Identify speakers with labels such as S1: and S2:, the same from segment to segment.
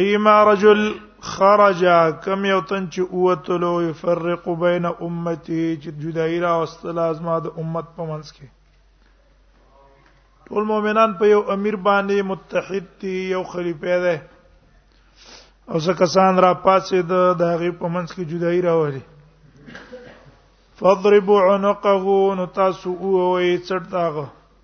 S1: ايما رجل خرج کم یو تن چې اوتلو يفرق بین امته چې جدای را واستل ازما د امت په منځ کې ټول مؤمنان په یو امیر باندې متحد دي یو خلیفہ ده او څه کسان را پاتې د دغه په منځ کې جدای راوړي فضربوا عنقه نو تاسو او یې څټ داغه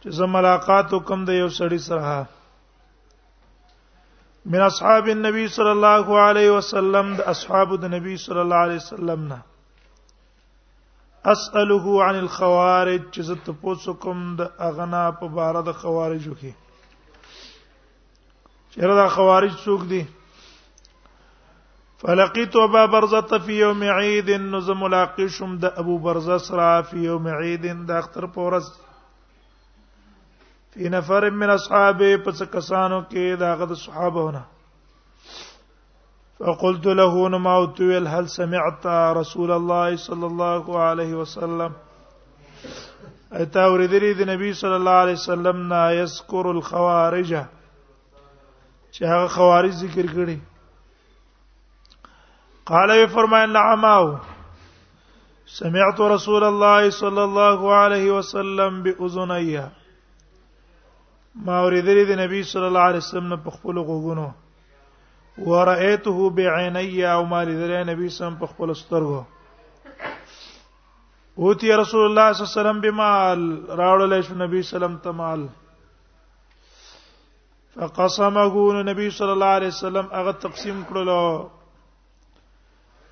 S1: چې زه ملاقات وکم د یو سړي سره من اصحاب النبي صلی الله علیه وسلم د اصحاب د نبی صلی الله علیه وسلم نه اساله عن الخوارج چې زه تاسو کوم د اغنا په بار د خوارجو کې چیرې دا خوارج څوک دي فلقيت ابا برزه في يوم عيد نز ملاقي شم د ابو برزه سره في يوم عيد د اختر پورس في نفر من اصحابه پس کسانو کې داغه د صحابهونه فقلت له نو ما وتویل هل سمعت رسول الله صلی الله علیه وسلم اته اوریدلی د نبی صلی الله علیه وسلم نا یذکر الخوارج چې هغه خوارج ذکر کړي قال وی فرمایل نعم او سمعت رسول الله صلی الله علیه وسلم باذنیا ما اوریدلی د نبی صلی الله علیه وسلم په خپل غوګونو ورأيته بعيني او ما لذل نبی سم په خپل سترګو اوتی رسول الله صلی الله علیه وسلم بمال راوړل شو نبی سلام تمال فقسمه نبی صلی الله علیه وسلم هغه تقسیم کړلو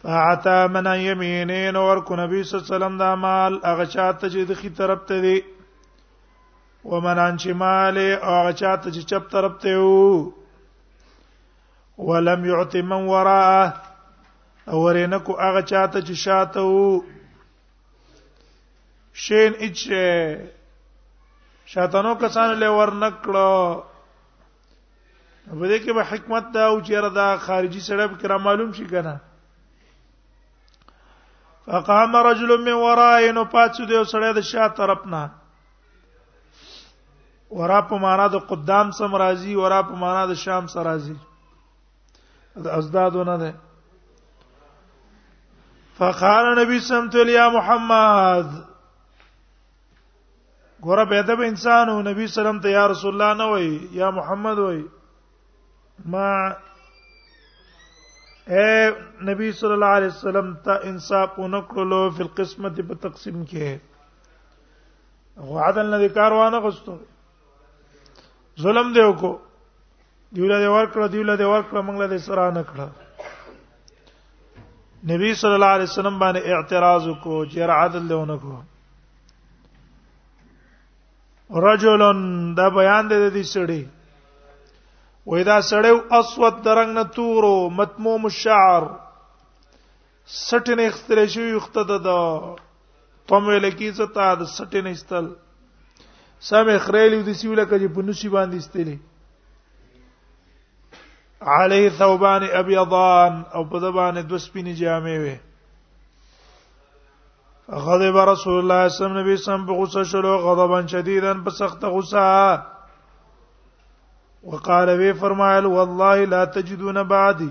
S1: فعتا من یمینین ورکو نبی صلی الله علیه وسلم دا مال هغه چاته چې د خي طرف ته دی ومنان چې مال او هغه چاته چې چپ طرف ته وو ولم يعط من وراءه اورینه کو هغه چاته چې شاته وو شین اچ شاتنو کسان له ورنکړو په دې کې به حکمت دا او چیرې دا خارجي سړی به کرا معلوم شي کنه فقام رجل من ورائه نو پاتې دی سړی د شاته طرف نه ورا په معنا د قدام سم راضي ورا په معنا د شام سره راضي د ازدادونه ده فقال نبی سمت یا محمد ګوره به ادب انسان او نبی سلام ته یا رسول الله نه وای یا محمد وای ما اے نبی صلی الله علیه وسلم ته انصاف ونکړلو فی القسمت په تقسیم کې هو عدل نه کار وانه غستو ظلم دی وکړو دیوله دی ورکړه دیوله دی ورکړه موږ له سره نه کړه نبی صلی الله علیه وسلم باندې اعتراض وکړو چې عدل دی ونه کړو رجلن دا بیان دی د دې سړي وې دا سړی اسود درنګ نه تورو متموم الشعر سټنه اختر شوی وخت ته دا تم ویل کی څه تا د سټنه استل سم خریلی د سیوله کجه په نسی باندې استلی علیه ثوبان ابيضان او په دبانې د سپینې جامې وي غضب رسول الله صلی الله علیه وسلم نبی سم په غصه شلو غضبا شدیدا په سخت غصه وقال وی فرمایل والله لا تجدون بعدي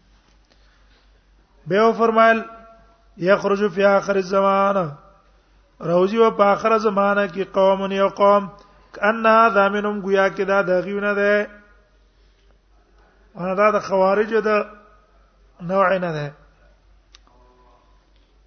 S1: به فرمایل یخرج فی اخر الزمان روزی و په اخر زمانہ کې قوم یو قوم کأن هذا منهم گویا کې دا د غیونه ده انا دا د خوارج د نوع نه ده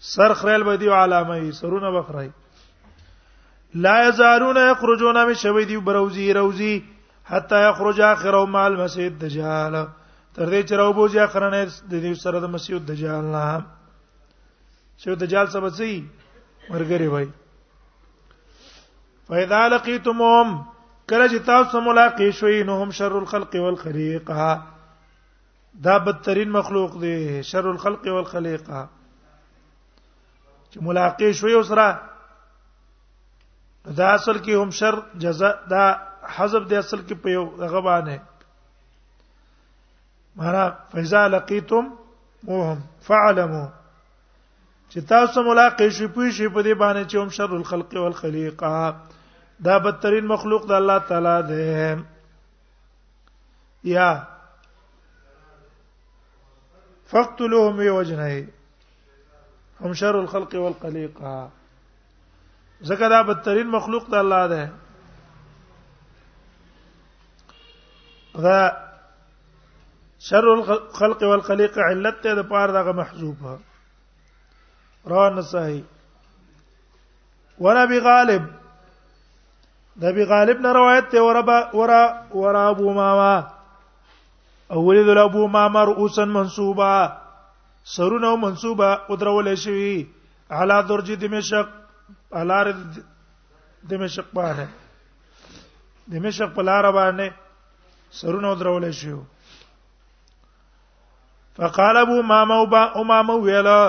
S1: سر خریل به دی علامه ای سرونه بخرای لا یزارون یخرجون من شوی دی بروزی روزی حتا یخرج اخر مع المسیح الدجال تر دې چې راو بوزي اخرنه د دې سره د مسیح الدجال نه چې دجال څه بچي مرګري وای فاذا لقيتمهم کله چې تاسو ملاقات شوي نو هم شر الخلق والخليقه دا بدترین مخلوق دی شر الخلق والخليقه چې ملاقات شوي وسره دا اصل کې هم شر جزاء دا حذف دی اصل کې په یو غبانه معنا فاذا لقيتم وهم فعلموا چې تاسو ملاقات شي پوي شي په دې باندې چې هم شر الخلق والخليقه دا بدترین مخلوق د الله تعالی دی یا فقتلوهم بوجنه هم شر الخلق والقليقه زکه دا بدترین مخلوق د الله ده دا شر الخلق والخليقه علت ته د پاره دغه محذوفه روان صحیح ورا بي غالب د ابي غالب نه روایت ته ورا ورا ورا ابو ماما اول د ابو ماما رؤسا منصوبه سرونه منصوبه او درول شوی علا درج دمشق الار دمشق باندې دمشق په لار باندې سرونه درول شوی فقال ابو ماما او ماما ویلا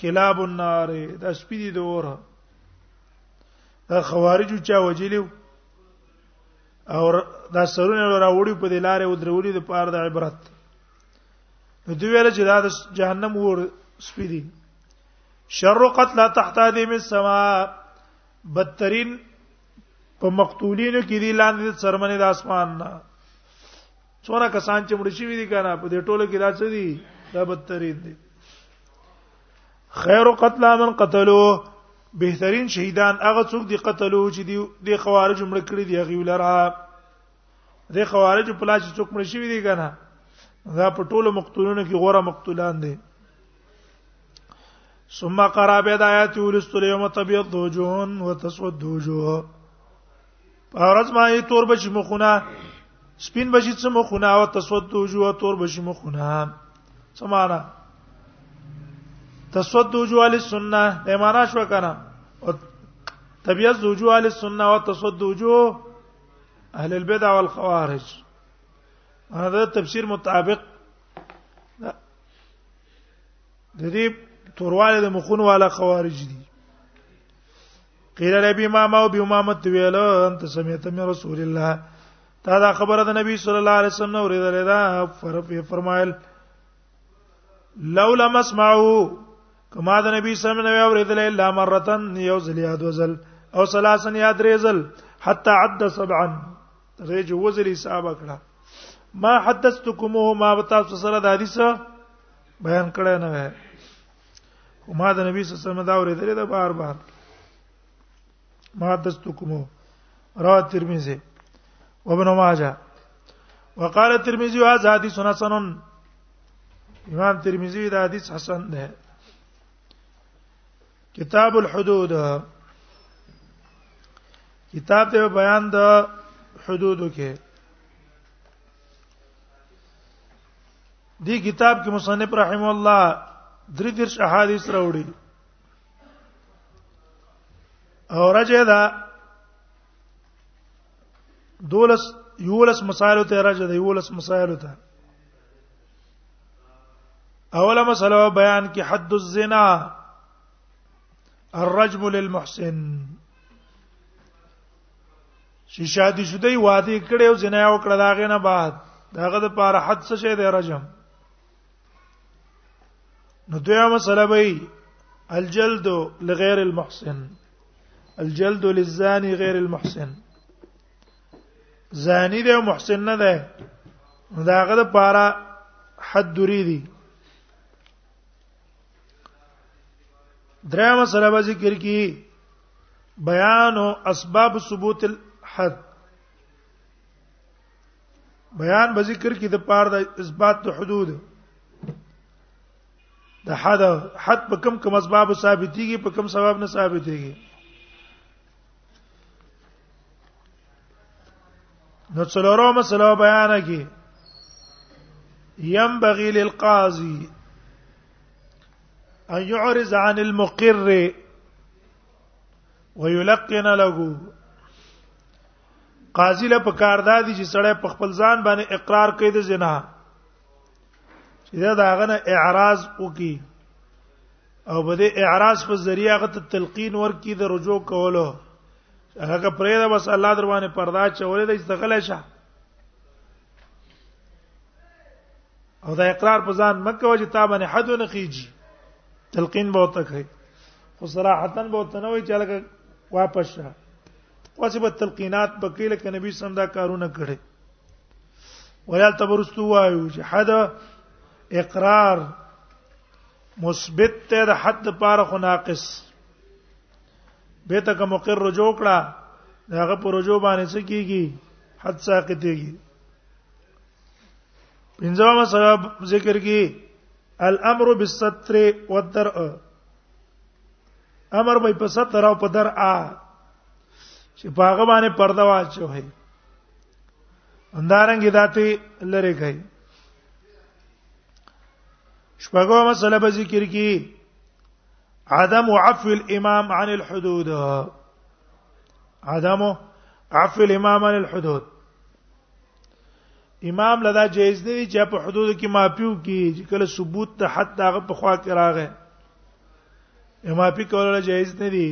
S1: کلاب النار د سپی دي دوره دا خوارج چا وجلیو او دا سرونه راوړي په دې لارې ودرولې د پاره د عبرت نو دوی ویل چې دا د جهنم ور سپی دي شر قتل تحت هذه من السما بدترین په مقتولینو کې دي لاندې سرمنې د اسمان نه څوره کسان چې مړ شي دي کنه په دې ټولو کې راځي دي دا بدترین دي خیر قتل من قتلو بهترین شهیدان هغه څوک دي قتلو چې دي د خوارج مړ کړی دي هغه ولرا د خوارج په لاس څوک مړ شي دي کنه دا په ټولو مقتولونو کې غوړه مقتولان دي ثم قرابه د آیات ولستل یوم تبیض وجوه وتسود وجوه اورز ما یې تور بشي مخونه سپین بشي څه مخونه او تسود وجوه تور بشي مخونه سمانا تسود وجوه علی سنت به معنا شو کنه او تبيز وجوه علی سنت او تسود وجوه اهل البدع والخوارج هذا تفسیر مطابق د دې تورواله د مخون والا خوارج دي قیل ربی ما ما بی امامت ویل انت سمعت من رسول الله تا دا خبره د نبی صلی الله علیه وسلم اوریدلې ده فرف فرمایل لولا مسمعو کما د نبی صلی الله علیه وسلم اوریدلې الا مرتن یو ځل یا دو ځل او سلاسن یا درې ځل حتا عد سبعا غي جو وزل حساب کړه ما حدثتكمه ما تاسو سره د حدیث بیان کړه نه او ما د نبی صلی الله علیه وسلم دا اورېدلې ده بار بار ما دستو کومو رواه ترمذی وابن ماجه وقال الترمذي هذا حديث حسن امام ترمذی دا حدیث حسن ده کتاب الحدود کتاب ته بیان د حدودو کې دی کتاب کې مصنف رحم الله درې درش احادیث راوړي او راځي دا دولس یولس مسائل ته راځي دا یولس مسائل ته اوله مسله بیان کې حد الزنا الرجم للمحسن چې شادي شوه دی واده کړي او زنا وکړه دا غنه بعد داغه د پاره حد څه شه دی رجم نو دویا مسله به الجلد لغیر المحسن الجلد للزاني غیر المحسن زانی دی محسن نه دی داغه د پاره حد دوری دی دریم سره به ذکر کی بیان اسباب ثبوت الحد بیان به ذکر کې د پاره د اثبات د حدود د حد حد په کم کم اسباب ثابتيږي په کم سبب نه ثابتيږي نو څلورو مسله بیان کی ينبغي للقاضي ان يعرض عن المقر ويلقن له قاضي له پکار دادی چې سړی په خپل ځان باندې اقرار کوي د زنا چې دا داغه نه اعراض وکي او بده اعراض په ذریعہ غت تلقین ورکی د رجوع کولو هغه پرې دا بس الله دروانه پردا چولې د استغلا شه او دا اقرار په ځان مکه وجه تا باندې حد نه کیږي تلقین به وته کوي خو صراحتن به وته نه وي چې لکه واپس شه واسه به تلقینات بکې لکه نبی سم دا کارونه کړي ویل تبرستو وایو چې حد اقرار مثبت ته د حد لپاره خو ناقص به تک مقر رجوع کړه داغه پر رجوع باندې څه کیږي حد ساقطېږي پنځمه مسله ذکر کی الامر بالستر والدرء امر به په ستر او په درء چې په هغه باندې پرده واچوي اندارنګ ذاتي لری کوي شپږو مسله به ذکر کی عدم عفو الامام عن الحدود عدم عفو الامام عن الحدود امام لدا جایز نه دی چې په حدود کې ماپیو کې چې کله ثبوت ته حتی هغه په خوا کې راغی ماپی کول جایز نه دی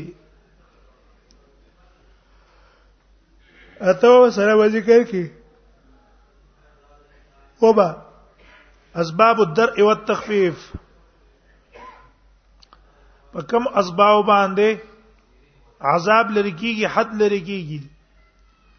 S1: اته سره وځي کوي کې وبا اسباب الدرء والتخفيف په کوم اسباب باندې عذاب لري کیږي حد لري کیږي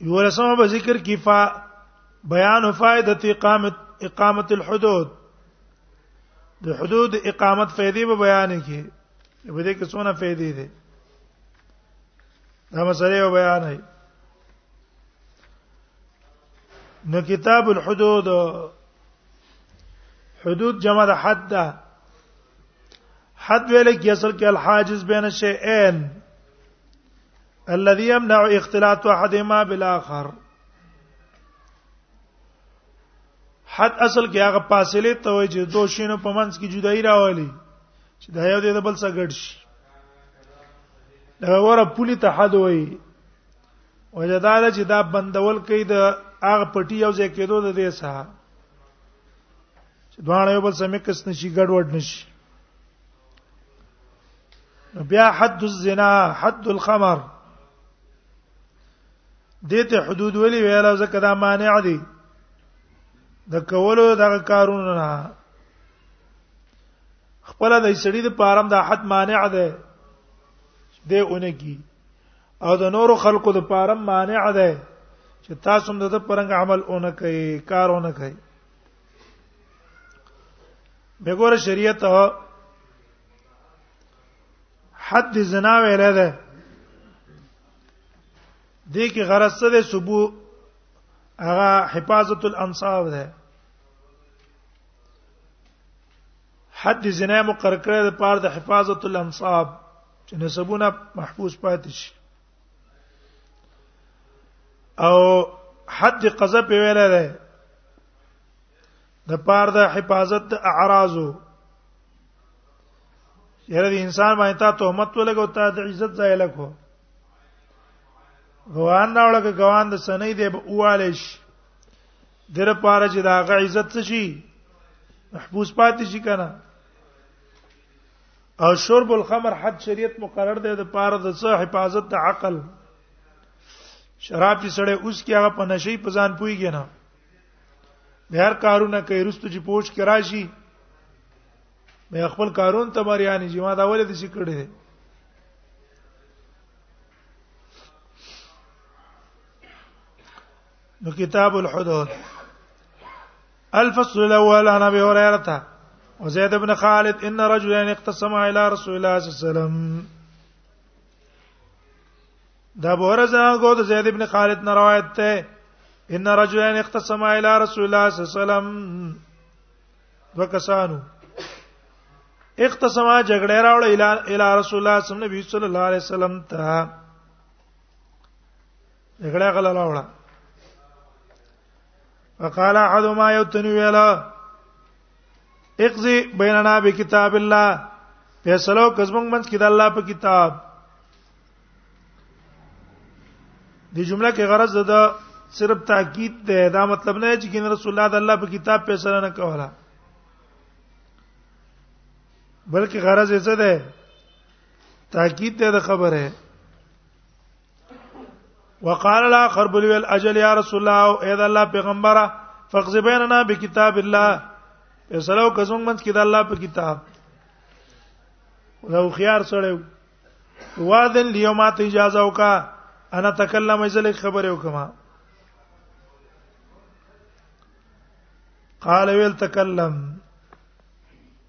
S1: یو لسمه به ذکر کی فا بیان فائدت اقامت اقامت الحدود د حدود اقامت فائدې به بیان کی په دې کې څونه فائدې دي دا مسله به بیان هي نو کتاب الحدود حدود جمع د حد ده حد ویل کې اصل کې الحاجز بین شیئین الذي يمنع اختلاط احدهما بالاخر حد اصل کې هغه فاصله ته وایي چې دوه شینو په منځ کې جدایي راولي چې دا یو د بل څخه ګډ شي دا وره پولی ته حد وایي وجدار چې دا بندول کوي د هغه پټي یو ځای کېدو د دې سره چې دوه یو بل سمې کس نشي ګډ وډ نشي بیا حد الزنا حد الخمر دته حدود ولي ویل او زکه دا مانع دي د کولو دغه کارونه نه خپل د سړي د پارم د حد مانع ده دې اونې کی او د نورو خلکو د پارم مانع ده چې تاسو هم د پرنګ عمل اونې کوي کار اونې کوي دغه شریعت حد زنا ویل ده د کې غرض څه ده سبو هغه حفاظت الانصاب ده حد زنا مقرر کړی د پاره د حفاظت الانصاب چې نسبونه محفوظ پاتې شي او حد قذف ویل دی د پار د حفاظت د اعراضو یره د انسان باندې تا تهمت ولګو تا د عزت ځای لکو غوان نه ولګه غوان د سنې دی به اواله شي در پاره چې دا غ عزت شي محبوس پاتې شي کنه او شرب الخمر حد شریعت مقرر دی د پاره د څه حفاظت د عقل شراب چې سړی اوس کې هغه په نشي په ځان پويږي نه بهر کارونه کوي رستو چې پوښ کې راشي مې خپل کارون ته مریانې چې ما دا ولې د څه کړې دي نو کتاب الحدود الفصل الاول عن ابي هريره وزيد بن خالد ان رجلين اقتسم الى رسول الله صلى الله عليه وسلم دا بورزه غو د زید ابن خالد نه روایت ده ان رجلين اقتسم الى رسول الله صلى الله عليه وسلم وکسانو اقتسم جګړه راوړ الى رسول الله صلی الله علیه وسلم الله علیه وسلم ته جګړه غلا راوړه فقال احد ما یتنی ویلا اقضي بیننا بکتاب الله فیصلو کزمون منځ کې د الله په کتاب دی جمله کې غرض ده صرف تاکید ده دا مطلب نه چې کین رسول الله د الله په کتاب فیصله نه کوله بلکې غرض یې څه ده تاکید ده خبره وقال الاخر بل ول اجل یا رسول الله او اې دا الله پیغمبره فقز بیننا بکتاب الله فیصله او کزون منځ کې دا الله په کتاب لو خيار سره واذن لیومات اجازه وکا انا تکلم ازل خبره وکما قال ويل تكلم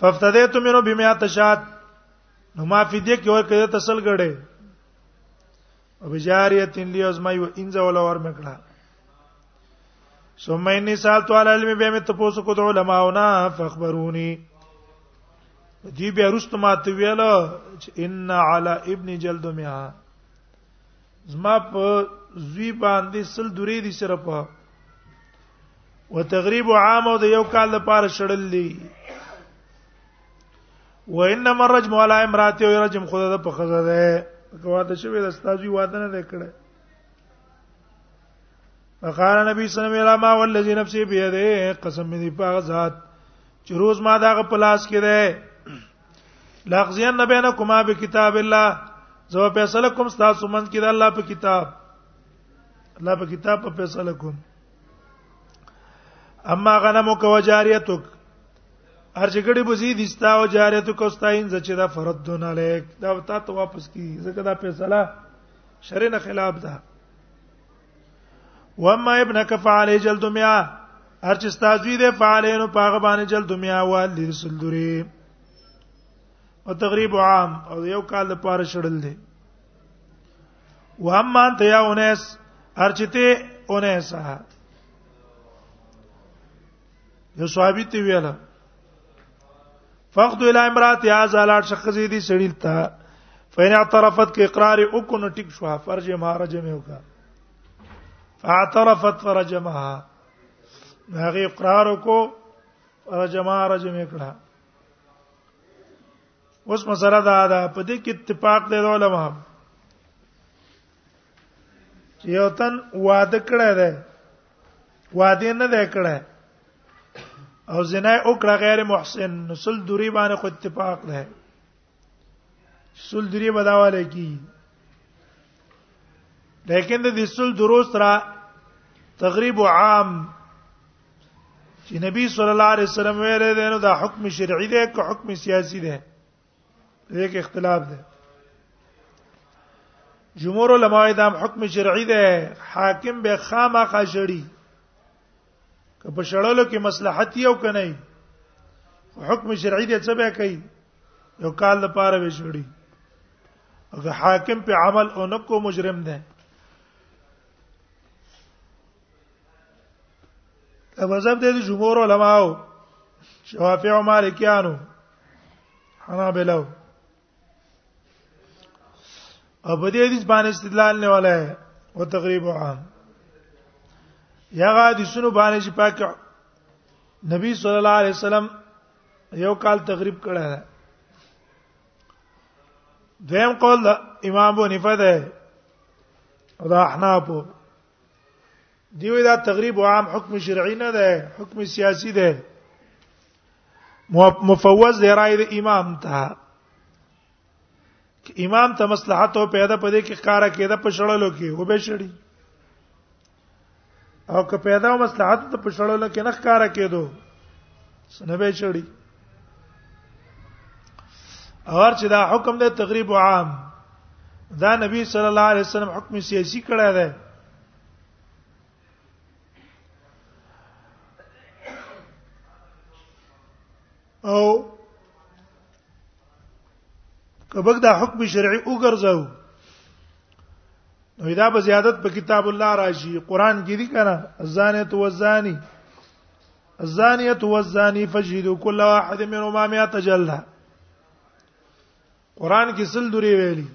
S1: فافتدیت منو بمیات شات نو ما فی دې کې ورکړه ته سل غړې او بجاریت اندی از ما یو انځ ولا ور مکړه ثم انی سالت علی علم به مت پوسو کو علماءنا فخبرونی دی بیا رست ما ته ویل ان علی ابن جلد مها زما په زوی باندې سل درې دي سره په وتغریب عام او د یو کال لپاره شړل دي وانما الرجم على امراته او رجم خدا د په خزه ده کواته شوی د استاذي واده نه کړه فقال نبی صلی الله علیه وسلم ما والذي نفسي بيده قسم دې په ذات چې روز ما دا په لاس کې ده لاغزین بینکما بکتاب الله زو فیصله کوم تاسو من کې د الله په کتاب الله په کتاب په فیصله کوم اما غنمک وجاریتک ارجګړي بوزي دستا او جاریتک استاین زچې دا فرد دون الیک دا تا ته واپس کی زکه دا فیصله شرع نه خلاف ده وما ابن کفال جلد میا هر چې استاذوی دی فعلین په هغه باندې جلد میا وال دي سلدوري او تقریب عام او یو کال لپاره شړل دي وهم انت یا انس هر چې ته انس یو صحابي ته ویل فقد الى امرات يا زالات شخص دي سړی ته فین اعترفت کې اقرار وکړو ټیک شو فرج ما رجم وکا فاعترفت فرجمها هغه اقرار وکړو فرجما رجم کړه اوس مسله دا ده په دې کې اتفاق دی علماء یو تن واده کړی دی واده نه دی کړی او زنا او کړه غیر محسن نسل دوری باندې خو اتفاق ده سل دوری بداواله کی لیکن د دې سل درو سره تغریب عام چې نبی صلی الله علیه وسلم ویل دی نو دا حکم شرعي دی که حکم سیاسي دی دې کې اختلاف دی جمهور علما دا حکم شرعي دی حاکم به خامہ خشړي که په شړلو کې مصلحت یو کنه حکم شرعي دی څه به کوي یو کال د پاره به شړي اگر حاکم په عمل اونکو مجرم ده دا مذهب د جمهور علماو شوافی او مالکیانو حنابلو او په دې حدیث باندې استدلال نه ولا ہے او تقریبا عام یا حدیثونو باندې چې پاک نبی صلی الله علیه وسلم یو کال تقریب کړه ده دویم قول امام ابو حنیفه ده او دا احناف دیو دا تغریب عام حکم شرعي نه ده حکم سیاسي ده مفوض دی رائے د امام ته امام ته مصلحت او پیدا پدې کې ښکارا کېده په شړلو کې و به شړی او که پیدا او مصلحت ته په شړلو کې نه ښکارا کېدو سنبه شړی اور چې دا حکم د تقریب عام دا نبی صلی الله علیه وسلم حکم سیاسی کړی دی او کبک دا حکم شرعي وګرځاو نو دا به زیادت په کتاب الله راشي قران کې دي کنه الزانه تو الزانی الزانیه والزانی فجلدوا كل واحد منهما 100 جلده قران کې سل دوری ویلي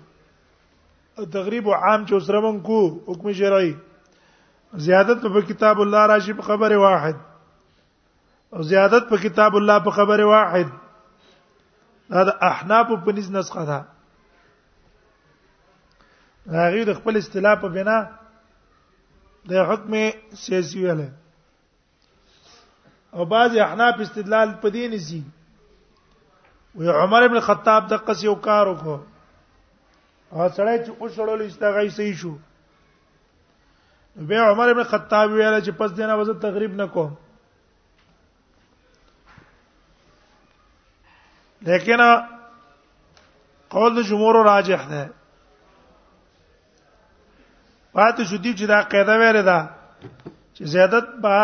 S1: تقریب عام چې سره مونږ کو حکم شرعي زیادت په کتاب الله راشي په خبره واحد او زیادت په کتاب الله په خبره واحد دا د احناف په نس نسخه ده هغه د خپل اصطلاح په بنا د حکم سیاسي ویل او بعض احناف استدلال په دې نسی وی عمر ابن خطاب د قصې او کار وکړو او سړی چې او شړول استغای صحیح شو بیا عمر ابن خطاب ویل چې پس دینه وزه تغریب نکوم لیکن قول جمهور راجح ده پاتې شو دي چې دا قاعده ویره ده چې زیادت با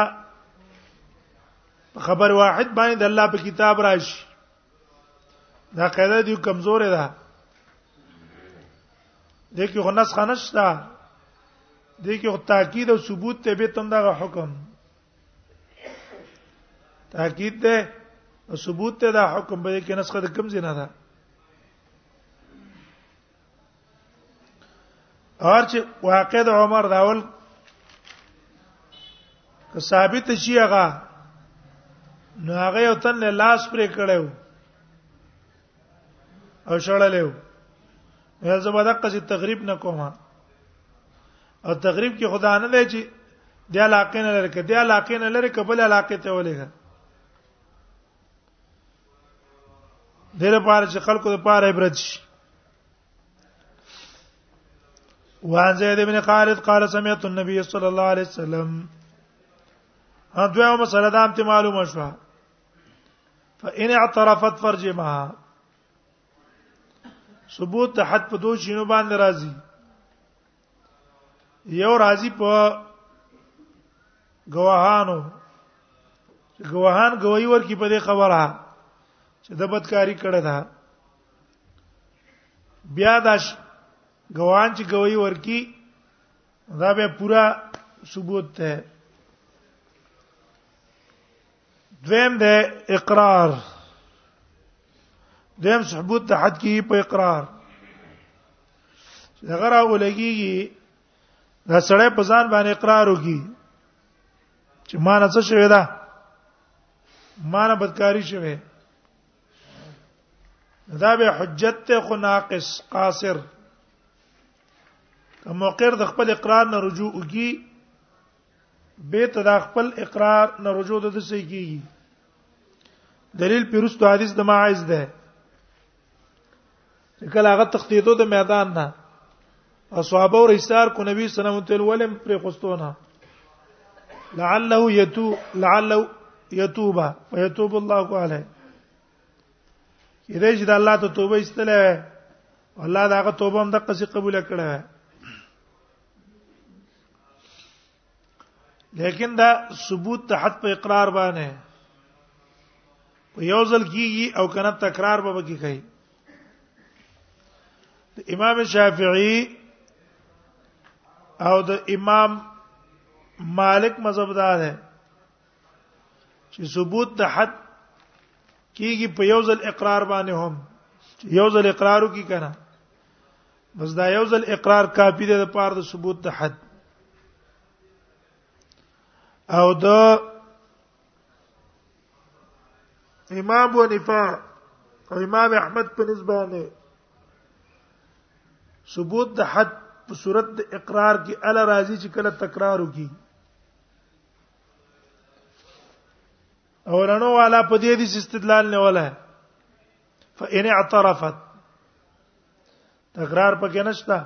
S1: خبر واحد باندې د الله په کتاب راشي دا قاعده دی کمزورې ده دې کې غنس خنشتا دې کې تاکید او ثبوت ته به تم دا حکم تاکید ده او ثبوت ته دا حکم به کې نسخه د کم زینه ده اور چې واقع د عمر داول که ثابت شي هغه نو هغه یو تن لاس پرې کړو او شړلې یو زما دغه چې تغریب نه کومه او تغریب کې خدا نه دی چې د علاقې نه لري کې د علاقې نه لري کبل علاقې ته ولېږه د لپاره چې خلکو د پاره عبرت شي وعن زيد بن خالد قال سمعت النبي صلى الله عليه وسلم دوه مسله دا هم معلومه شوه فإن اعترفت فرجمها ثبوت حد په دوه شینو باندې راځي یو راضی په گواهانو گواهان گواہی ورکی په دې خبره چې د بدکاری کړه ده بیا دا گواهان چې گواہی ورکی دا به پورا ثبوت ده دویم د اقرار دویم ثبوت د حد کې په اقرار هغه راولګي دا سړی په ځان باندې اقرار وکي چې ما نه څه شوی دا ما نه بدکاری شوی دا به حجت ته خو ناقص قاصر کوم مقر د خپل اقرار نه رجوع وکي به ته د خپل اقرار نه رجوع د څه کیږي دلیل پیرستو حدیث د ماعز ده کله هغه تختیدو د میدان نه اصحابو رسار کو نبی صلی الله علیه وسلم ولم پر قستونه لعله یتو لعله یتوب ويتوب الله علیه کله چې د الله ته توبه ایستله الله دا هغه توبه هم د قصې قبول کړه لیکن دا ثبوت ته حد په اقرار باندې په یو ځل کیږي او کنه تکرار به بکی کوي د امام شافعي او د امام مالک مذهب دا ده چې ثبوت د حد کیږي په یو ځل اقرار باندې هم یو ځل اقرارو کی کنه بس دا یو ځل اقرار کافی دی د پاره د ثبوت د حد او د امام ونفا او امام احمد په نسبانه ثبوت د حد په صورت د اقرار کې ال راضی چې کله تکرار وکي او رنو والا په دې دي استدلال نه ولا فإن اعترفت تکرار پکې نشته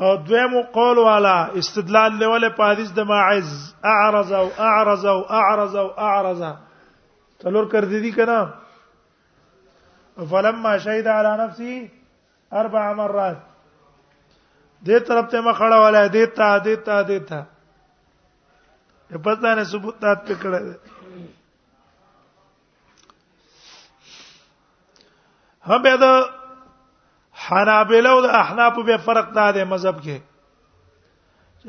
S1: او دویم قول والا استدلال لول په حدیث د ماعز اعرض او اعرض او اعرض او اعرض تلور کړ دې دي کنه فلما شهد على نفسه اربع مرات دې طرف ته ما خړه ولا دې تا دې تا دې تا په پتانه ثبوت تات پکړه هم به دا حنابلو او د احناف به فرق نه دی مذهب کې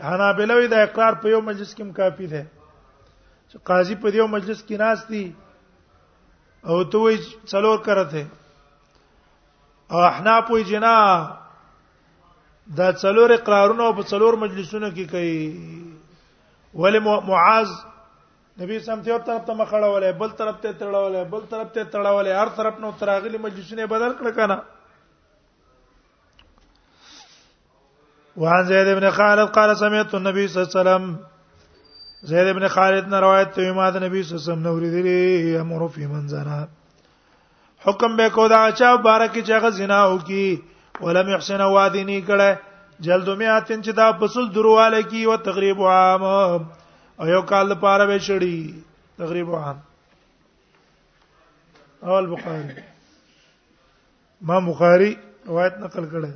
S1: حنابلو د اقرار په یو مجلس کې کافی دی چې قاضي په یو مجلس کې ناس دي او ته وایي څلور کرته او احناف وایي جنا دا څلور اقرارونه په څلور مجلسونو کې کوي ولې معاذ نبی سم ته یو طرف ته مخړولې بل طرف ته تړولې بل طرف ته تړولې هر طرف نو تراغلی مجلسونه بدل کړ کنه وعن زيد بن خالد قال سمعت النبي صلى الله عليه وسلم زيد بن خالد نے روایت ته ما د نبی صلی الله علیه وسلم نو ورېدلې امر فی منزنا حکم به کو دا چا بارک چې هغه زنا وکي ولم يحسن وادني کړه جلد میاتن چې دا پسل درواله کی او تقریب عام او یو کال لپاره به شړی تقریب عام اول بخاری ما بخاری روایت نقل کړه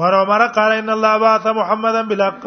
S1: ور عمر قال ان الله بعث محمدا بالحق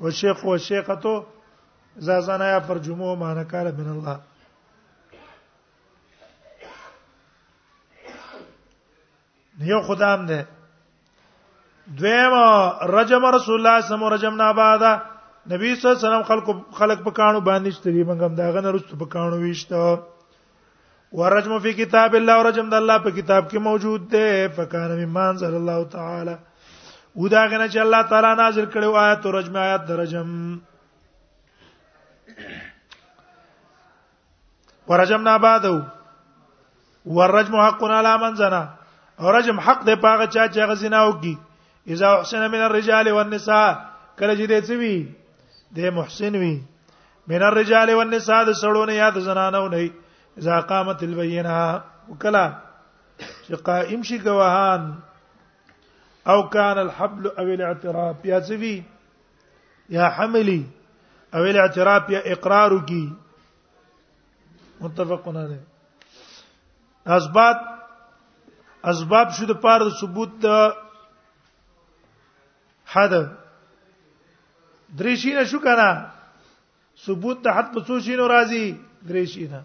S1: و شیخ و شیخته اذا زنایا پر جمعه ما نکاله من الله یو خدام ده دویم رجم رسول الله صلی الله علیه وسلم نه بعد نبی صلی الله علیه وسلم خلق خلق په کانو باندې شتري منګم داغه نه رسو په کانو ویشته ورجم فی کتاب الله ورجم د الله په کتاب کې موجود دی فکان ممان صلی الله تعالی ودا غنه چې الله تعالی نازل کړو آیات رجم آیات درجم ورجمنا بعده ورجم حق علی من زنا او رجم حق دی پاغه چا چې هغه زنا وکي اذا احسن من الرجال والنساء کله چې دې څه وی د محسن وی من الرجال والنساء د سړونه یا د زنانو نه اذا قامت البینه وکلا چې قائم شي گواهان او کان الحبل او الاعتراف یا سوي یا حملی او الاعتراف یا اقرار کی متفقون علیه اسباب اسباب شو د پاره د ثبوت د حد درې شینه شو کنه ثبوت د حد په څو شینو راځي درې شینه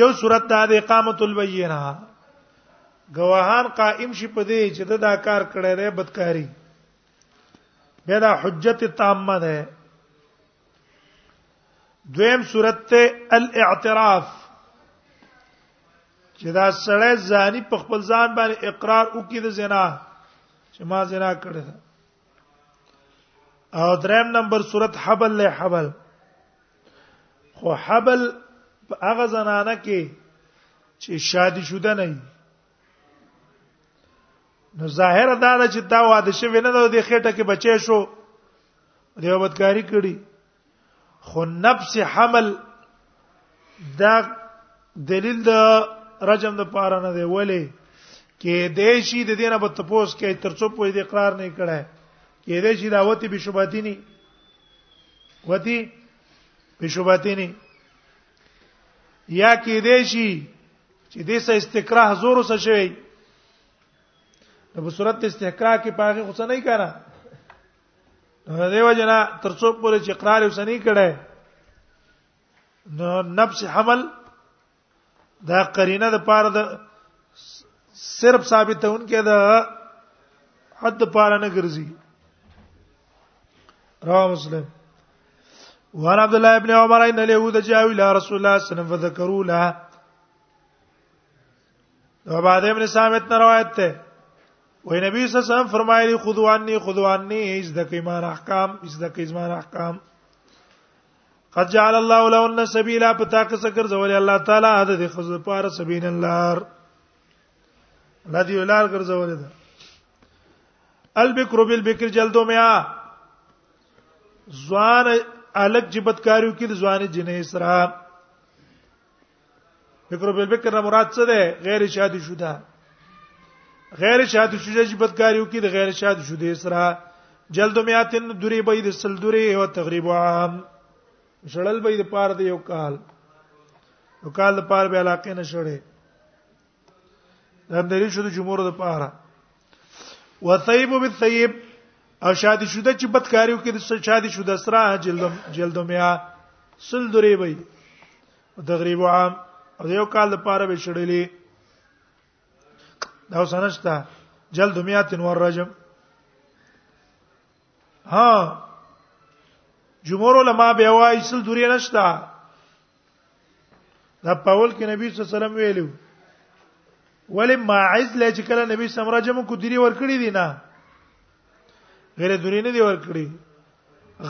S1: یو صورت د اقامت البینه گواهان قائم شي په دې چې دا کار کړی دی بدکاری بیا دا حجت تامه ده دویم صورت ته الاعتراف چې دا سړی ځاني په خپل ځان باندې اقرار وکړي د زنا چې ما زنا کړی ده او دریم نمبر صورت حبل له حبل خو حبل هغه زنانه کې چې شادي شوده نه نو ظاهر دا چې دا واده شوی نه د خېټه کې بچی شو دیو بدکاری کړي خو نفس حمل دا دلیل د رجم د پاره نه دی ولی کې دې شي د دینه په تپوس کې ترڅو په دې اقرار نه کړه کې دې شي دعوت به شوباتینی وتی به شوباتینی یا کې دې شي چې دې سه استکراه زور وسه شوی نو په صورت استحقاق کې پاغه خو نه کړه نو دیو جنا ترڅو پورې چې اقرار وسنی کړي نو نفس حمل دا قرینه د پاره د صرف ثابتون کې دا حد پاره نه ګرځي رواه مسلم وعن عبد الله ابن عمر ان اليهود جاءوا الى رسول الله صلى الله عليه وسلم فذكروا له عباده ابن ثابت نه روایت ده وای نبی صلی الله علیه وسلم فرمایلی خذوانی خذوانی از د کیمان احکام از د کیمان احکام قد جعل الله لهن سبیلا پتا که سکر زول الله تعالی هدا د خذ پار سبین النار ندی ولار ګرځول ده البکر بالبکر جلدو میا زوان الک جبتکاریو کې ځواني جنې سره فکر بل فکر نه مراد څه ده غیر شادي شوده غیر شادي شوده چې بدکاریو کې د غیر شادي شوده سره جلد میاتن دوری به د سل دوری او تقریبا عام شړل به د پاره د یو کال یو کال د پاره به علاقې نه شړې دا دلیل شو د جمهور د پاره وثیب بالثیب او شادي شوده چې بدکاریو کې د شادي شوده سره جلد جلد میا سل درې وي د غریب عام او یو کال لپاره به شړلې دا وسنشتا جلد میا تن ور رجم ها جمهور علما به وایي سل درې نشتا دا پاول کې نبی صلی الله علیه وسلم ویلو ولی ماعز لې چې کله نبی سم راجم کو دری ور کړی دی نه غیر دوری نه دی ور کړی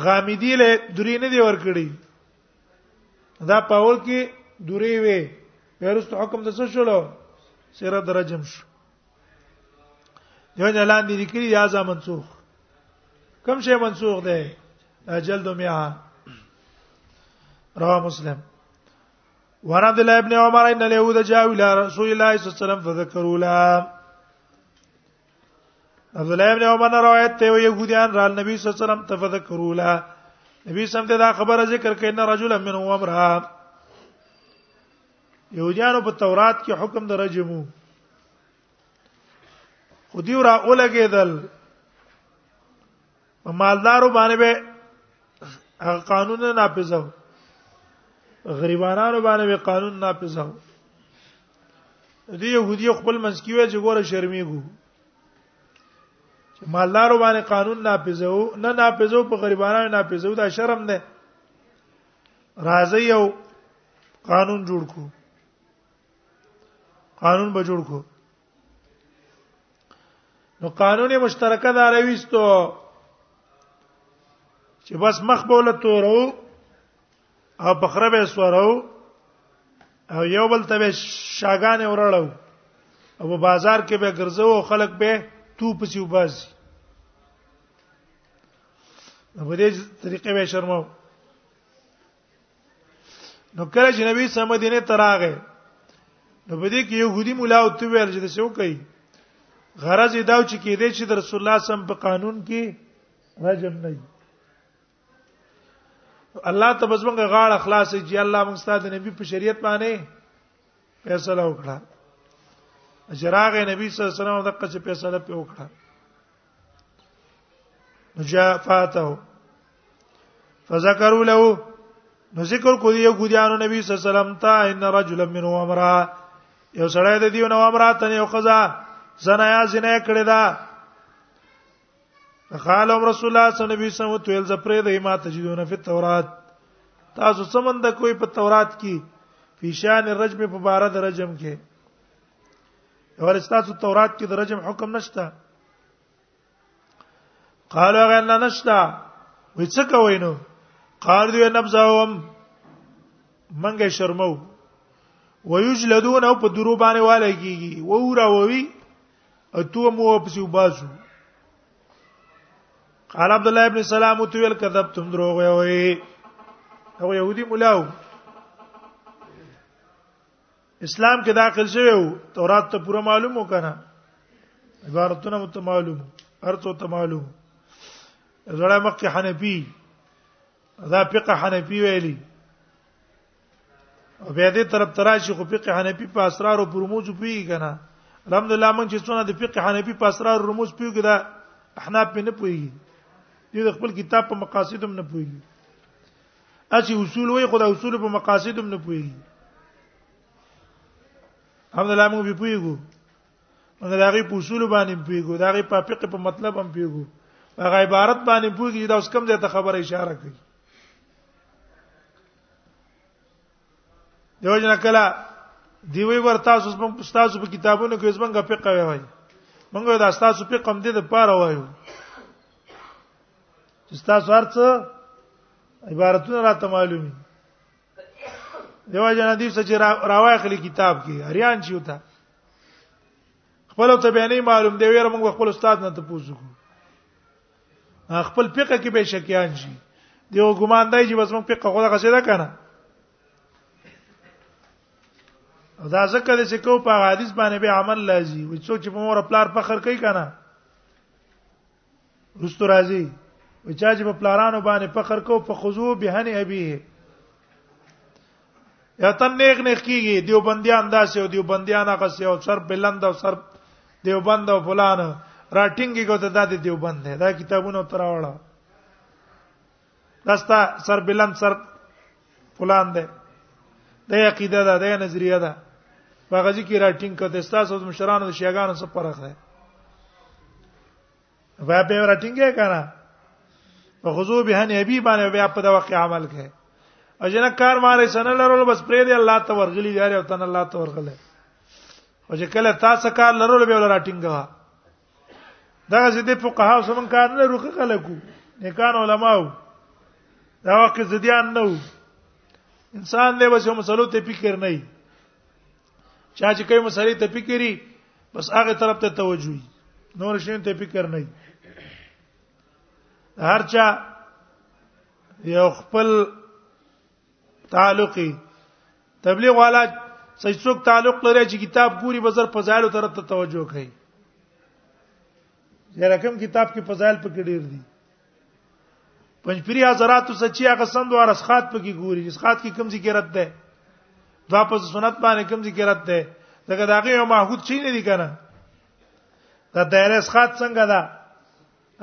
S1: غامدی له دوری نه دی ور کړی دا پاول کې دوری وی ورست حکم د څه شولو سره درجم شو یو نه لاندې لیکلي یا ځا منسوخ کوم شی منسوخ دی جلد میا رواه مسلم وعن عبد الله بن عمر ان اليهود جاءوا الى رسول الله صلى الله عليه وسلم فذكروا له عبد الله بن عمر روایت ته يهوديان را نبی صلی الله عليه وسلم تفذكروا له نبی سم ته دا خبره ذکر کین رجل من عمره يهوديانو په تورات کې حکم د رجمو خو دی را اولګېدل په مالدارو باندې به هغه قانون نه نافذو غریبانو باندې به قانون نافذو دی يهودي خپل منسکیوي چې ګوره شرمېږو چې مالدارو باندې قانون نافذو نه نافذو په غریبانو نافذو دا شرم ده راځي یو قانون جوړ کو قانون به جوړ کو نو قانون مشترکه دا راويستو چې بس مخ بوله تورو او بخره به سورو او یو بل ته شاګان ورړو او په بازار کې به ګرځو خلک به تو پسې وباسي په دې طریقې به شرمو نو کله چې نبی سم مدینه ته راغی نو په دې کې يهودي مولا او تو ویل چې څه وکړي غرض یې داو چې کې دې چې رسول الله سم په قانون کې راجم نه وي الله ته بس موږ غاړه خلاص چې الله موږ ستاسو د نبی په شریعت باندې فیصله وکړه اجراغه نبی صلی الله علیه وسلم دغه څه فیصله په وکړه جاء فاته فذكروا له نو ذکر کو دی یهودانو نبی صلی الله علیه وسلم ته ان رجلا من امرا یو سړی د دیو نو امرا ته یو قضا زنا یا زنا کړی دا قال رسول الله صلی الله علیه وسلم تویل ز پرې د ما تجدون فی التورات تاسو سمند کوئی په تورات کې فی شان الرجم په بار د رجم کې ورستاسو تورات کې د رجم حکم نشته قال غن نشتا وې څه کوي نو قال دوی نبزاوم منګه شرمو ويجلدون او په درو باندې والا کیږي وورا ووي اتو مو پسې وباسو قال عبد الله ابن سلام تو ویل کذب تم دروغ وي او يهودي مولاو اسلام کې داخل شوی وو تورات ته پوره معلوم وکنه عبارتونه مت معلوم ارته ته معلوم زړه مکه حنفي دا فقه حنفي ویلي او بیا دې طرف تراشي خو فقه حنفي په اسرار او پرموج پوي کنه الحمدلله موږ چې څونه د فقه حنفي په اسرار او رموز پوي کنه احناف په نه پوي دي د خپل کتاب په مقاصد هم نه پوي اسی اصول وای خدای اصول په مقاصد هم نه پوي هم لا موږ به پويګو موږ دا غي په اصول باندې پويګو دا غي په فقه په مطلب هم پويګو هغه عبارت باندې پويګي دا اوس کم ځای ته خبره اشاره کوي دیو جن کلا دیوی ورتا اوس موږ استاد په کتابونو کې اوس موږ فقه وایي موږ دا استاد په قم دې د پاره وایو چې تاسو هرڅ عبارتونه را ته معلومي دیو جن حدیث چې راوایخلی کتاب کې اریان شي وتا خپل ته بیانې معلوم دی ویره موږ خپل استاد نه ته پوښتنه کوو خپل فقہ کې به شکیان شي دیو ګمان دی چې بس موږ فقہ خو دا غسیدا کنه او دا ځکه چې کو په حدیث باندې به عمل لازم وي څوک چې په مور خپل فخر کوي کنه رستو راځي وچا چې په پلارانو باندې فخر کو په خضوع بهنه ابيه یا تن نیک نیک کیږي دیو بندیان داسې او دیو بندیان هغه سه او سر بلند او سر دیو بند او فلان راټینګي کو ته د دیو بند دا کتابونه تراوړه داستا سر بلند سر فلان ده د عقیده ده د نظریه ده هغه ځکه راټینګ کړه تاسو د مشرانو د شیګانو څخه فرق ده وای په راټینګه کړه په خضوع به نه ابي باندې بیا په د واقع عمل کړي اجنه کار مارې سن لرول بس پرې دی الله ته ورغلی دی او تن الله ته ورغله او چې کله تاسو کار لرول به راټینګه دغه زده فقها سمون کار نه روخه خلکو نیکان علماو دا وخت زديان نه انسان دی بس یو مسلو ته فکر نه وي چا چې کوي مسلې ته فکرې بس هغه طرف ته توجه وي نور شین ته فکر نه وي هرچا یو خپل تعلقي تبلیغ والا چې څوک تعلق لري چې کتاب ګوري بزر فضایل طرف ته توجه کوي یره کوم کتاب کې فضایل پکې ډیر دي پنځپری حضرات سچي هغه سند او رسخات پکې ګوري رسخات کې کوم ذکر رد ده دا په سنت باندې کوم ذکر رد ده دغه داغه یو معهود چي نه دي کنه دا دایره رسخات څنګه ده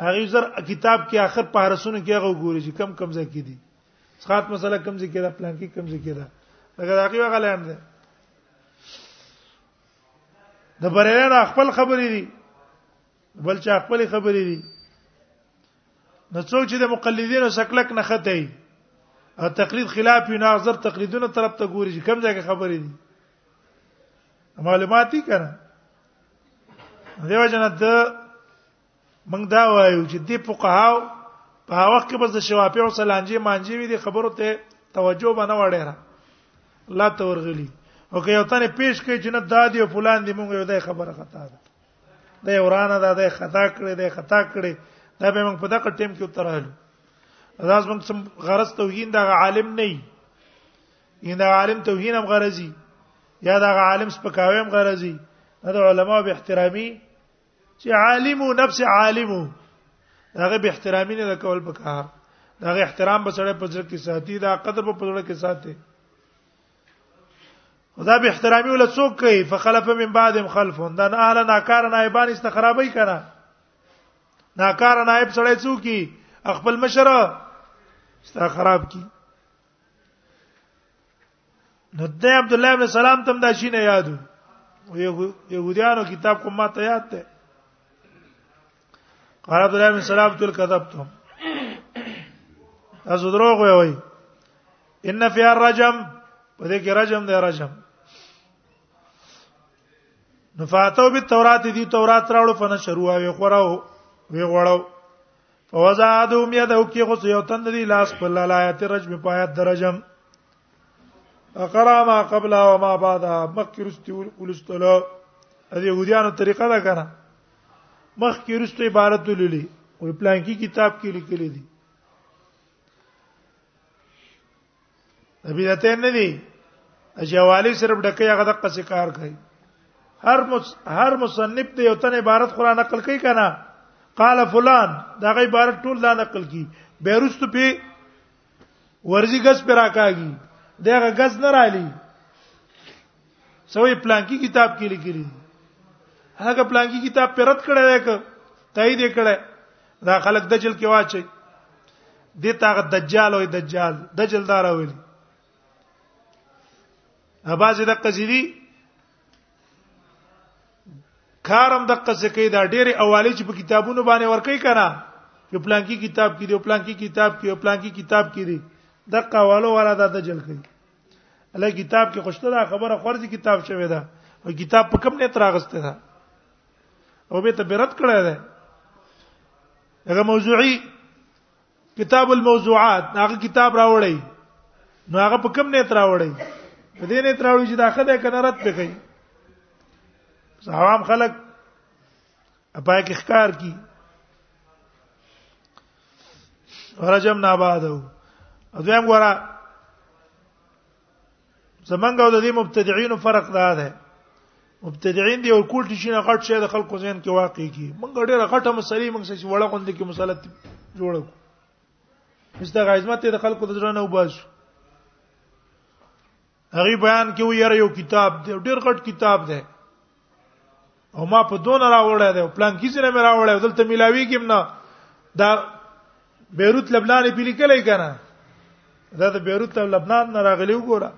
S1: هغه زر کتاب کې اخر په هرسونه کې هغه ګوري چې کم کم ځای کې دي سقاط مسله کم ذکر ده پلان کې کم ذکر ده لکه دا کې هغه لایم ده د بریره نه خپل خبرې دي بل چا خپل خبرې دي نو څوک چې د مقلدینو شکلک نه خته او تقلید خلاف یو ناظر تقلیدونه طرف ته ګوري چې کم ځای کې خبرې دي معلوماتي کړه دیو جن د موږ دا وایو چې د فقهاو په هغه وخت کې بس د شوافی او سلانجی مانجی وی دي خبرو ته توجه باندې وړه را الله ته ورغلی او که یو تنه پیش کوي چې نه دادی او فلان دی موږ یو دای خبره خطا ده د ورانه ده د خطا کړي د خطا کړي دا به موږ په دغه ټیم کې وترالو دا زموږ سم غرض توهین د عالم نه وي ان د عالم توهین هم غرضي یا د عالم سپکاوی هم غرضي د علماو به احترامي چې عالم او نفس عالم هغه به احترامي نه کول پکار هغه احترام به سره پزړه کې ساتي دا قدر په پزړه کې ساتي خدا به احترامي ول څوک کوي فخلف من بعدهم خلف دا نه اهل ناکار نائبان است خرابای کړه ناکار نائب سره څوک کی خپل مشره است خراب کی نو د عبد الله بن سلام تم دا شي نه یادو يهوديانو کتاب کوم ما ته یاد ده قال عبد الله بن سلام تل كذبتم از دروغ وي وي ان فی الرجم په دې کې رجم دی رجم نفاتو به تورات دی تورات راوړو فن شروع وي خوراو وی غړو فوزادو میا د حقیقت خو یو تند دی لاس په لایت رجم پایت درجم اقرا ما قبل او ما بعد مخکې رستي ولستلو د يهوديانو طریقه ده کنه مخکې رستي عبارت ولولي او پلان کې کتاب کې لیکلي دي بدعتین نه دي اجوالی صرف ډکه هغه د قصې کار کوي هر مص... هر مصنف دی یو تن عبارت قران نقل کوي کنه قال فلان دا غي عبارت ټول لا نقل کی بیرست په ورزي غس پر راکاږي دغه غس نه رالی سوې پلانکی کتاب کې لیکلي هغه پلانکی کتاب پرد کړه یک تایید کړه دا خلک دجل کې واچي د تاغه دجال او دجال دجل دار ویل اباز د قصیدی کارم د قصې کې دا ډېری اوالی چې په کتابونو باندې ورکې کړه په پلان کې کتاب کې دی په پلان کې کتاب کې په پلان کې کتاب کې دی د قوالو والا د دجل کې الله کتاب کې خوشته دا خبره خورځي کتاب شوی دا او کتاب په کوم نه تراغسته ده او به ته برت کړه ده هغه موضوعي کتاب الموضوعات هغه کتاب راوړی نو هغه په کوم نیت راوړی په دې نیت راوړی چې دا خدای کنه رد پکې عوام خلک اپای کې ښکار کی ورجم نه آباد او دویم ګورا زمنګ او د دې مبتدعين فرق دا ده مبتدعين دی او کوټی شي نه غټ شي د خلکو ذهن کې واقع کی مونږ ډېر غټه مسلې مونږ سې وړه غوند کې مسله جوړو مستغه عظمت د خلکو د ځرانه وباسو هغه بیان کې ویره یو کتاب دی ډېر غټ کتاب دی او ما په دون راوړل دی پلان کې سره مې راوړل دلته ملاوي کې نه دا بیروت لبنان په لیکلې کنه دا د بیروت لبنان نه راغلی وګوره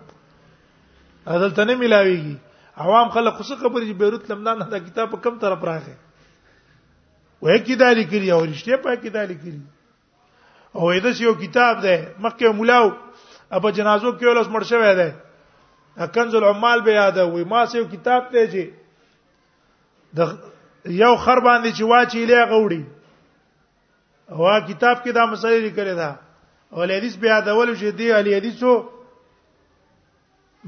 S1: دلته نه ملاويږي عوام خلک خو څه خبرې چې بیروت لبنان دا کتاب په کم طرف راغی وای کی دا لیکلی او رښتیا پای کی دا لیکلی او دا یو کتاب ده مکه مولاو ابا جنازو کې ولس مړ شوی دی کنز العمال به یاد وي ما سه یو کتاب ته چې د یو خر باندې چې واچي لې غوړي هوا کتاب کې دا مسله لیکل ده او حدیث بیا د ول شي دی علی حدیثو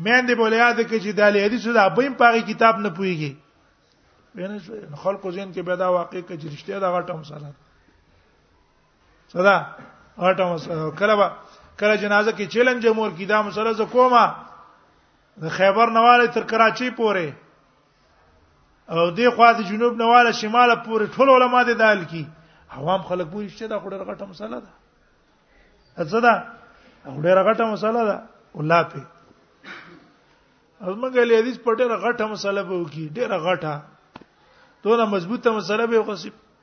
S1: مې دې بوله یاد کې چې د علی حدیثو د ابیم پاغي کتاب نه پويږي بینه خلکو زین کې به دا واقع کې چې رښتیا دا غټه مسله ده صدا اټه مسله کله با کله جنازه کې چیلنج مور کی دا مسله ز کومه د خیبر نواله تر کراچۍ پورې او دی خوا د جنوب نواله شماله پورې ټول علما د دال کی عوام خلک پوه شي دا خوري غټه مسله ده څه ده خوري غټه مسله ده الله په ازمګه له حدیث په ډېر غټه مسله به وکی ډېر غټه دونه مضبوطه مسله به وکړي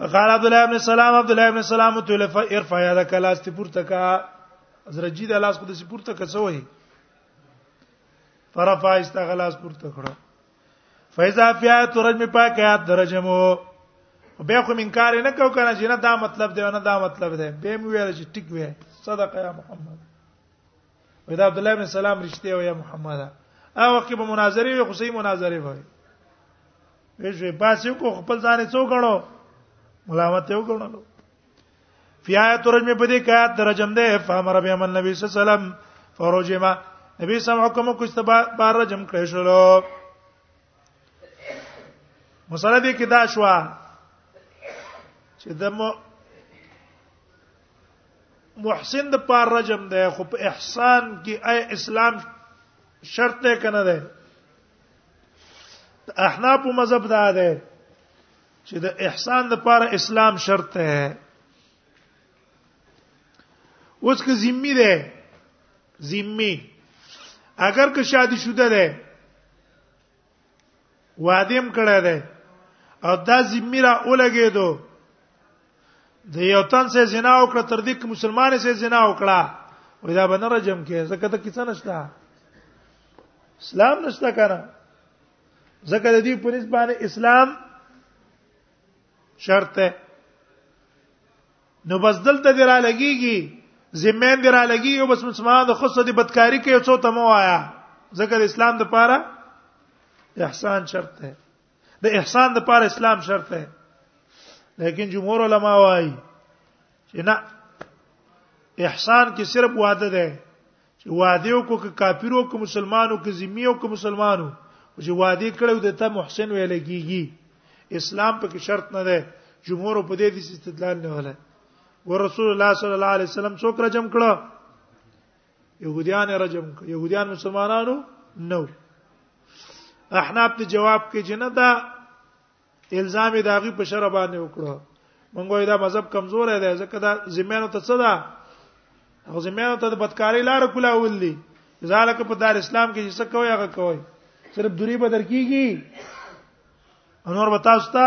S1: قال عبد الله ابن سلام عبد الله ابن سلام تو لف ارفع يدك لاس ته پورته کا زرجی د لاس کو د سی پورته کا سوې فرفع استغلاس پورته کړه فاذا فيات رجم پاک یاد درجمو به خو انکار نه کو کنه چې نه دا مطلب دی نه دا مطلب دی به مو ویل چې ټیک وی صدق یا محمد ودا عبد الله بن سلام رښتیا وی یا محمد هغه وخت په مناظره وی خو صحیح مناظره وی ویژه پاسې کو خپل ځان څو غړو ملامت یو غړو فی آیت رجم په دې کایت درجم ده فامر بیا من نبی صلی الله علیه وسلم فرجما نبی سم حکم کو استبا بار رجم کړی شو مسله دې کې دا شو چې د محسن د پار رجم ده خو په احسان کې اي اسلام شرط نه کنه ده احناف مذهب دا ده چې د احسان لپاره اسلام شرط ده اوس که ذمي ده ذمي اگر که شادي شوده ده وادم کړه ده او دا ذمي را اولګې دو د یو تن سره زنا وکړه تر دې چې مسلمان سره زنا وکړه وای دا باندې رجم کې زکه ته کیسه نشته اسلام نشته کنه زکه د دې پولیس باندې اسلام شرط ده نو بس دلته درا لګيږي زمين درا لګي او بس مسلمان د خصه دي بدکاری کوي څو تمو آیا زکه د اسلام د پاره احسان شرط ده د احسان د پاره اسلام شرط دی لیکن جمهور علما وايي چې نه احسان کې صرف وعده ده چې وعده یو کو کافرو کو مسلمانو کو ذمیو کو مسلمانو چې وعده کړو د ته محسن ویل کیږي اسلام په کې شرط نه ده جمهور په دې د استدلال نه ولا ورسول الله صلی الله علیه وسلم څوک را جمع کړه يهوديان رجم کړ يهوديان مسلمانانو نو احناف ته جواب کې جنہ دا الزام داغي په شر باندې وکړو مونږه دا مذهب کمزور دی ځکه دا زميانو ته څه ده هغه زميانو ته د بدکاری لار کولا ولدي ځاله په دار اسلام کې څه کوي هغه کوي صرف دوری بدر کیږي انور وتا ستا